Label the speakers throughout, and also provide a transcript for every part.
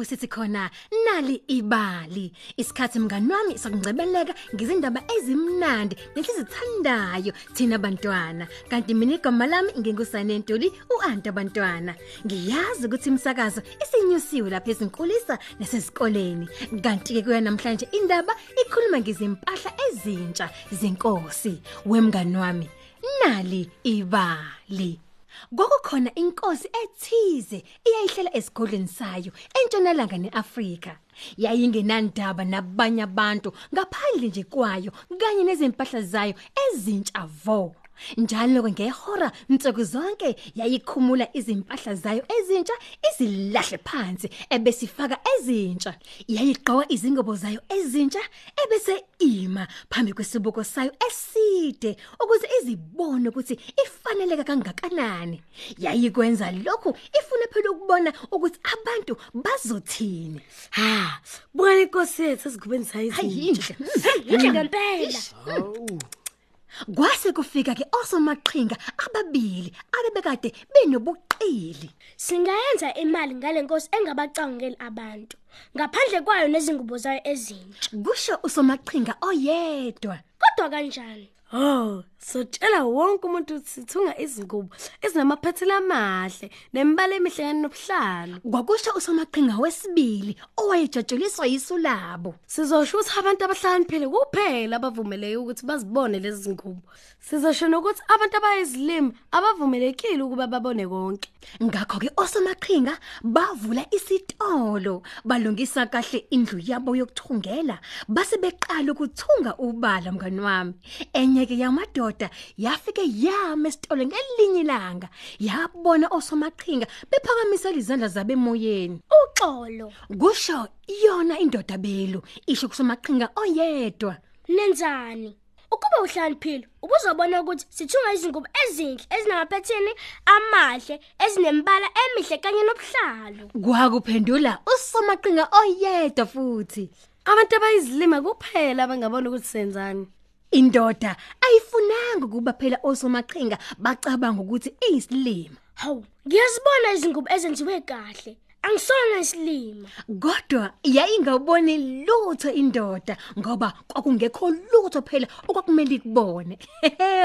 Speaker 1: Kukanjalo ngempela lapho sithi khona nali ibali. Isikhathi mngani wami sokungcebeleka ngizindaba ezimnandi nesizithandayo thina bantwana. Kanti mina igama lami ngingusane Ntuli uAnta bantwana. Ngiyazi ukuthi imsakazo isinyusiwe lapha ezinkulisa nasesikoleni. Kanti ke kuya namhlanje indaba ikhuluma ngezimpahla ezintsha zenkosi. Wemngani wami nali ibali. Kwakukhona inkosi ethize eyayihlela esigodlweni sayo entshonalanga neAfrika. Yayingenandaba nabanye abantu ngaphandle nje kwayo kanye nezimpahla zayo ezintsha vo. Njalo ke ngehora nsuku zonke yayikhumula izimpahla zayo ezintsha izilahle phansi ebesifaka ezintsha. Yayigqoka izingubo zayo ezintsha ebese ima phambi kwesibuko sayo eside ukuze izibone ukuthi ifaneleka kangakanani. Yayikwenza lokhu ifuna phela ukubona ukuthi abantu bazothini.
Speaker 2: Ha, buka inkosi yethu ezigubeni sayo
Speaker 1: Hayi
Speaker 2: izinto.
Speaker 1: inhle.
Speaker 2: Inhle ngempela.
Speaker 1: Kwase kufika ke osomaqhinga ababili abebekade benobuqili.
Speaker 3: Singayenza imali ngale nkosi engabacangeli abantu. Ngaphandle kwayo nezingubo zayo ezintsha.
Speaker 1: Kusho usomaqhinga oyedwa.
Speaker 3: Kodwa kanjani?
Speaker 2: Oh, sotshela wonke umuntu ukuthi sithunga izingubo ezinamaphethela amahle nemibala emihle kanye nobuhlalu.
Speaker 1: Kwakusho usomaqhinga wesibili owayejatshuliswa yisu labo.
Speaker 2: Sizosho ukuthi abantu abahlaniphile kuphela abavumeleke ukuthi bazibone lezi zingubo. Sizosho nokuthi abantu abayizilimi abavumelekile ukuba babone konke.
Speaker 1: Ngakho ke osomaqhinga bavula isitolo, balungisa kahle indlu yabo yokuthungela, base beqala ukuthunga ubala mngani wami. Enye ke yamadoda yafike yama esitolo ngelinye ilanga, yabona osomaqhinga bephakamisa izandla zabe emoyeni.
Speaker 3: Uxolo.
Speaker 1: Kusho iyona indoda belu, isho kusomaqhinga oyedwa.
Speaker 3: Nenzani? Ukuba uhlaniphile, ubuzobona ukuthi sithunga izingubo ezinhle ezinamaphethini amahle, ezinembala emihle kanye nobuhlalu.
Speaker 1: Kwakuphendula usomaqhinga oyedwa futhi.
Speaker 2: Abantu abayizilima kuphela abangabona ukuthi senzani.
Speaker 1: Indoda ayifunanga ukuba phela osomaqhinga bacabanga ukuthi iyisilima.
Speaker 3: Hawu, ngiyazibona izingubo ezenziwe kahle. Angisona isilima.
Speaker 1: Kodwa yayingaboni lutho indoda ngoba kwakungekho lutho phela okwakumele ikubone.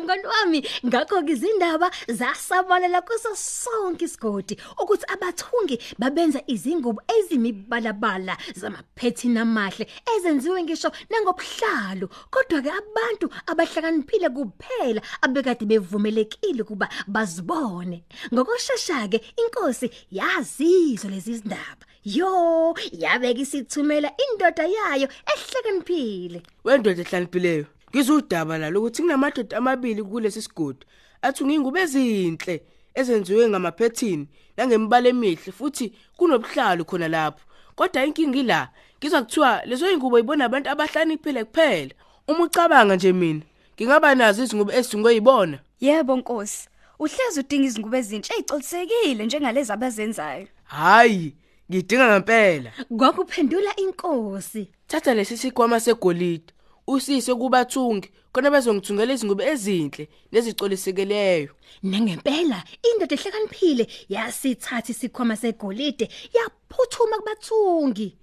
Speaker 1: Mngani wami ngakho ke izindaba zasabalala kuso sonke isigodi ukuthi abathungi babenza izingubo ezimibalabala zamaphethini amahle ezenziwe ngisho nangobuhlalu kodwa ke abantu abahlakaniphile kuphela abekade bevumelekile kuba bazibone. Ngokusheshsha ke inkosi yazizwa lezi zindaba. Yo, yabeka isithumela indoda yayo ehlakaniphile.
Speaker 4: wendoda ehlaniphileyo ngizudaba la lokuthi kunamadoda amabili kulesi sigodi athunga ingubo ezinhle ezenziwe ngamaphethini nangembala emihle futhi kunobuhlalu khona lapho kodwa inkingi la ngizwa kuthiwa lezo ingubo ibona abantu abahlaniphile kuphela uma ucabanga nje mina ngingaba nazo izingubo ezithungwe yibona
Speaker 5: Yebo Nkosi, uhlezi udinga izingubo ezintsha ezicolisekile njengalezi abazenzayo.
Speaker 4: Hayi ngidinga ngempela
Speaker 1: Kwakuphendula inkosi.
Speaker 4: thatha lesi sikwama segolide usise kubathungi khona bezongithungela izingubo ezinhle nezicolisekeleyo
Speaker 1: Nangempela indoda ehlakaniphile yasithatha isikhwama segolide yaphuthuma kubathungi.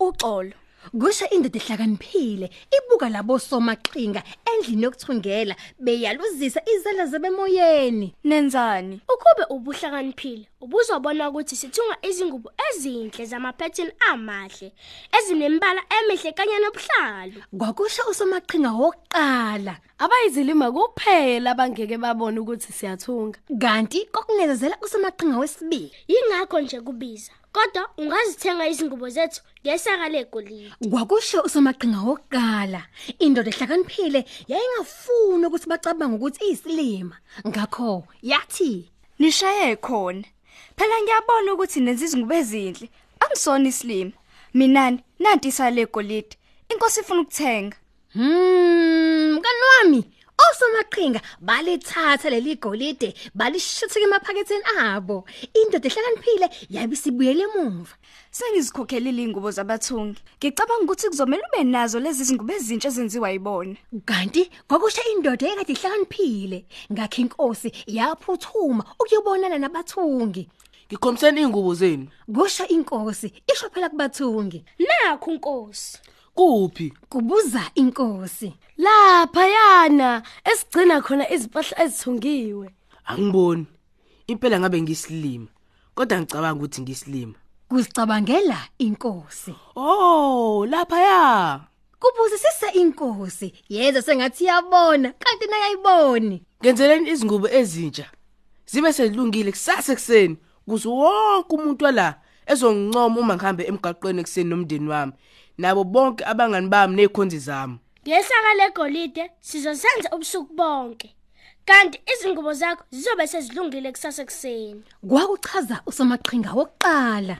Speaker 5: Uxolo.
Speaker 1: Kusho indoda ehlakaniphile ibuka labo somaqhinga endlini yokuthungela beyaluzisa izandla zabemoyeni.
Speaker 5: Nenzani?
Speaker 3: Ukube ubuhlakaniphile, ubuzobona ukuthi sithunga izingubo ezinhle zamaphethini amahle, ezinembala emihle kanye nobuhlalu.
Speaker 1: Kwakusho usomaqhinga wokuqala.
Speaker 2: Abayizilima kuphela abangeke babone ukuthi siyathunga.
Speaker 1: Kanti kokungezela usomaqhinga wesibili.
Speaker 3: Yingakho nje kubiza. Kodwa ungazithenga izingubo zethu ngesaka legolide.
Speaker 1: Kwakusho usomaqhinga wokuqala. Indoda ehlakaniphile yayingafuni ukuthi bacabange ukuthi iyisilima. Ngakho yathi
Speaker 5: Nishaye khona. Phela ngiyabona ukuthi nenza izingubo ezinhle. Angisona islima. Minani nanti isale golide. Inkosi ifuna ukuthenga.
Speaker 1: Hmm, mngani wami, osomaqhinga balithatha leli golide balishutha emaphaketheni abo. Indoda ehlakaniphile yabisibuyele emuva.
Speaker 5: Sengizikhokhela ingubo zabathungi. Ngicabanga ukuthi kuzomela ube nazo lezi zingubo ezintsha ezenziwa yibona.
Speaker 1: Kanti kwakusho indoda ekade ihlakaniphile, ngakho inkosi yaphuthuma ukuyobonana nabathungi.
Speaker 4: ngikhomiseni ingubo zenu
Speaker 1: kusho inkosi isho phela kubathungi
Speaker 3: nakho unkosi
Speaker 4: kuphi?
Speaker 1: Kubuza inkosi.
Speaker 2: Lapha yana esigcina khona izimpahla ezithungiwe.
Speaker 4: Angiboni. Impela ngabe ngisilima kodwa ngicabanga ukuthi ngisilima
Speaker 1: kuzicabangela inkosi.
Speaker 4: Oh lapha ya
Speaker 1: kubuzisisa inkosi. Yeza sengathi iyabona kanti naye ayiboni
Speaker 4: ngenzeleni izingubo ezintsha zibe selungile kusasa ekseni kuze wonke umuntu wala ezongincoma uma ngihambe emgaqweni ekseni nomndeni wami. Nabo bonke abangani bami nekhonzi zami.
Speaker 3: Ngesaka legolide sizosenza ubusuku bonke kanti izingubo zakho zizobe sezilungile kusasa ekseni
Speaker 1: kwakuchaza usomaqhinga wokuqala.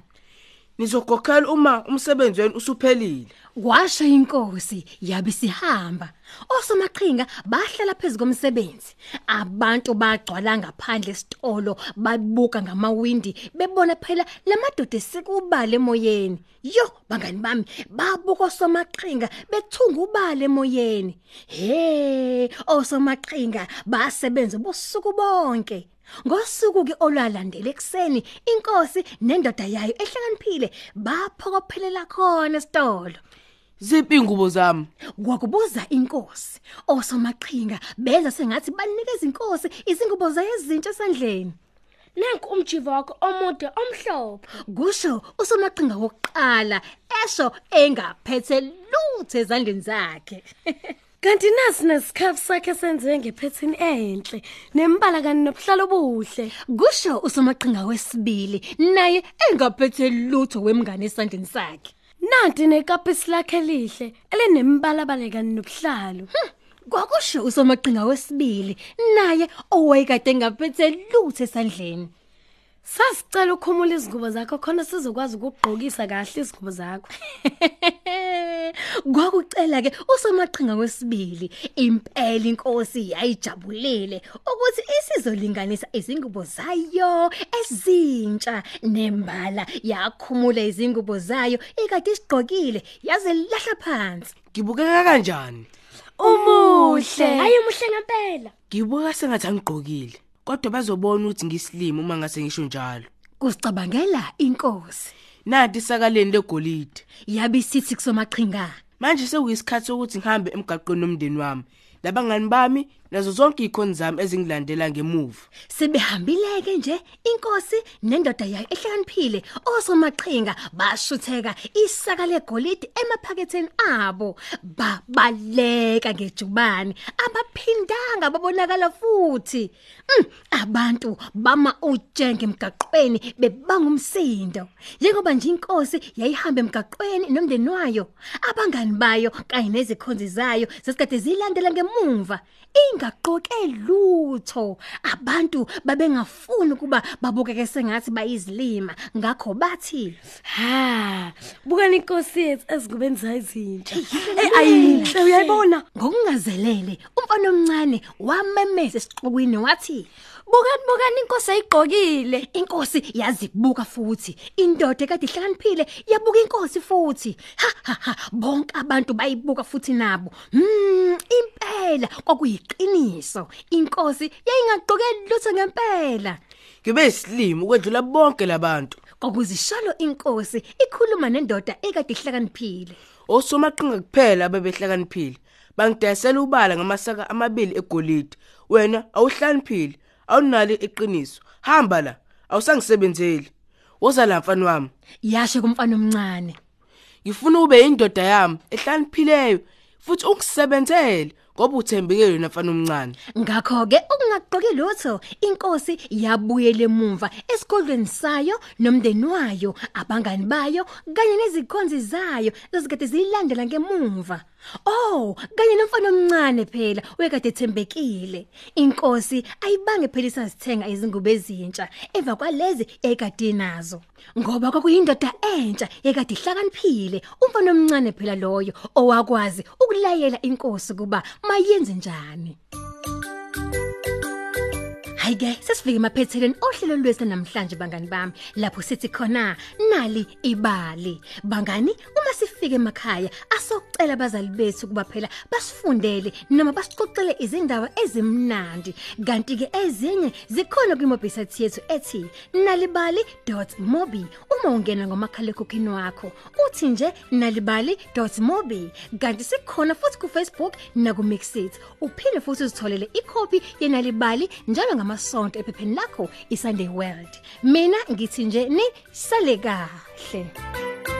Speaker 4: Nizogokhela uma umsebenzi wenu usuphelile.
Speaker 1: Kwasho inkosi yabe sihamba osomaqhinga bahlala phezulu komsebenzi. Abantu bagcwala ngaphandle esitolo babuka ngamawindi bebona phela lamadoda esikubale emoyeni. Yo bangani bami babuka osomaqhinga bethunga ubale emoyeni. He osomaqhinga basebenza bosuku bonke. Ngosuku ke olwalandela ekseni inkosi nendoda yayo ehlakaniphile baphokophelela khona esitolo.
Speaker 4: Ziphi ingubo zami.
Speaker 1: Kwakubuza inkosi osomaqhinga beza sengathi banikeza inkosi izingubo zayo ezintsha esandleni.
Speaker 3: Nanku umjivo wakho omude omhlophe.
Speaker 1: Kusho usomaqhinga wokuqala esho engaphethe lutho ezandleni zakhe.
Speaker 2: kanti nasi nesikhafu sakhe senziwe ngephethini enhle nembala kani nobuhlalo obuhle.
Speaker 1: Kusho usomaqhinga wesibili naye engaphethe lutho wemngane esandleni sakhe.
Speaker 2: Nanti nekapisi lakhe lihle elinembala balekani nobuhlalo.
Speaker 1: Kwakusho usomaqhinga wesibili naye owayekade engaphethe lutho esandleni.
Speaker 2: Sasicela ukhumula izingubo zakho khona sizokwazi ukugqokisa kahle izingubo zakho.
Speaker 1: Kwakucela ke usomaqhinga wesibili impela inkosi yayijabulile ukuthi isizolinganisa izingubo zayo ezintsha. Nembala yakhumula izingubo zayo ikade isigqokile yaze lahla phansi.
Speaker 4: Ngibukeka kanjani?
Speaker 2: Umuhle.
Speaker 3: Hayi umuhle ngempela.
Speaker 4: Ngibuka sengathi angigqokile kodwa bazobona ukuthi ngisilima uma ngase ngisho njalo.
Speaker 1: Kusicabangela inkosi.
Speaker 4: Nanti isakaleni legolide?
Speaker 1: Yabisithi kusomaqhinga.
Speaker 4: Manje sekuyisikhathi sokuthi ngihambe emgaqweni nomndeni wami. Labangani bami nazo zonke ikhoni zami ezingilandela ngemuva.
Speaker 1: Sebehambile nje inkosi nendoda yayo ehlakaniphile osomaqhinga bashutheka isaka legolide emaphaketheni abo. Babaleka ngejubane abaphindanga babonakala futhi. Mm, abantu bama ujenge emgaqweni bebanga umsindo. Njengoba nje inkosi yayihamba emgaqweni nomndeni wayo abangani bayo kanye nezikhonzi zayo sesikade zilandela ngemuva. Ingaqoke lutho. Abantu babengafuni ukuba babukeke sengathi bayizilima. Ngakho bathi
Speaker 2: ha buka inkosi yethu ezingubeni zayizintsha hey ayinhle uyayibona?
Speaker 1: Ngokungazelele umfana omncane wamemeza esiqokwini wathi
Speaker 5: Bukani bukani inkosi ayigqokile.
Speaker 1: inkosi yazibuka futhi. Indoda ekade ihlakaniphile yabuka inkosi futhi. Ha ha ha bonke abantu bayibuka futhi nabo. Mm impela. Kwakuyiqiniso. Inkosi yayingaqoke lutho ngempela.
Speaker 4: Ngibe isilimo ukwedlula bonke labantu.
Speaker 1: Kwakuzishalo inkosi ikhuluma nendoda ekade ihlakaniphile.
Speaker 4: Osomaqhinga kuphela abebehlakaniphile. Bangidayisela ubala ngamasaka amabili egolide. Wena awuhlaniphile awunalo iqiniso. Hamba la awusangisebenzeli. Woza la mfana wami.
Speaker 1: Yasho kumfana omncane.
Speaker 4: Ngifuna ube indoda yami ehlanipheleyo futhi ungisebenzele. Ngoba uthembekile wena mfana omncane.
Speaker 1: Ngakho ke ukungaqoki lutho inkosi yabuyela emuva esigodlweni sayo nomndeni wayo abangani bayo kanye nezikhonzi zayo ezikade ziyilandela ngemuva. Oh kanye nomfana omncane phela wekade ethembekile. Inkosi ayibange phela isazithenga izingubo ezintsha emva kwalezi ekade nazo. Ngoba kwakuyindoda entsha ekade ihlakaniphile umfana omncane phela loyo owakwazi ukulayela inkosi kuba mayenze njani? Hayike sesifike emaphetheleni ohlelo lwethu namhlanje bangani bami. Lapho sithi khona nali ibali. Bangani uma sifika sifike emakhaya asocela abazali bethu kuba phela basifundele noma basixoxele izindaba ezimnandi. Kanti ke ezinye zikhona kwimobisite yethu ethi nalibali.mobi uma ungena ngomakhala ekhokhini wakho uthi nje nalibali.mobi kanti sikhona futhi ku Facebook na ku Mixit uphinde futhi uzitholele ikhophi yenalibali njalo ngamasonto ephepheni lakho iSunday World. Mina ngithi nje ni sale kahle.